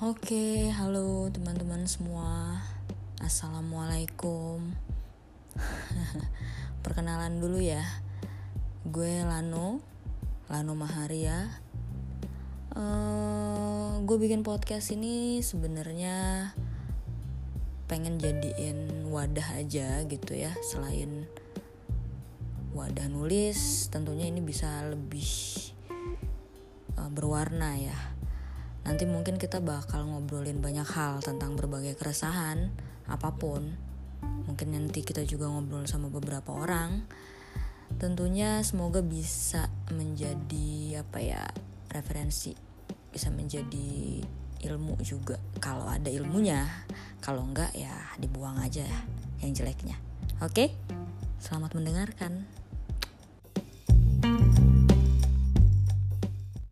Oke, halo teman-teman semua. Assalamualaikum. Perkenalan dulu ya. Gue Lano, Lano Maharia. Uh, gue bikin podcast ini sebenarnya pengen jadiin wadah aja gitu ya, selain wadah nulis, tentunya ini bisa lebih uh, berwarna ya Nanti mungkin kita bakal ngobrolin banyak hal tentang berbagai keresahan, apa pun. Mungkin nanti kita juga ngobrol sama beberapa orang. Tentunya semoga bisa menjadi apa ya referensi, bisa menjadi ilmu juga kalau ada ilmunya. Kalau enggak ya dibuang aja ya yang jeleknya. Oke? Selamat mendengarkan.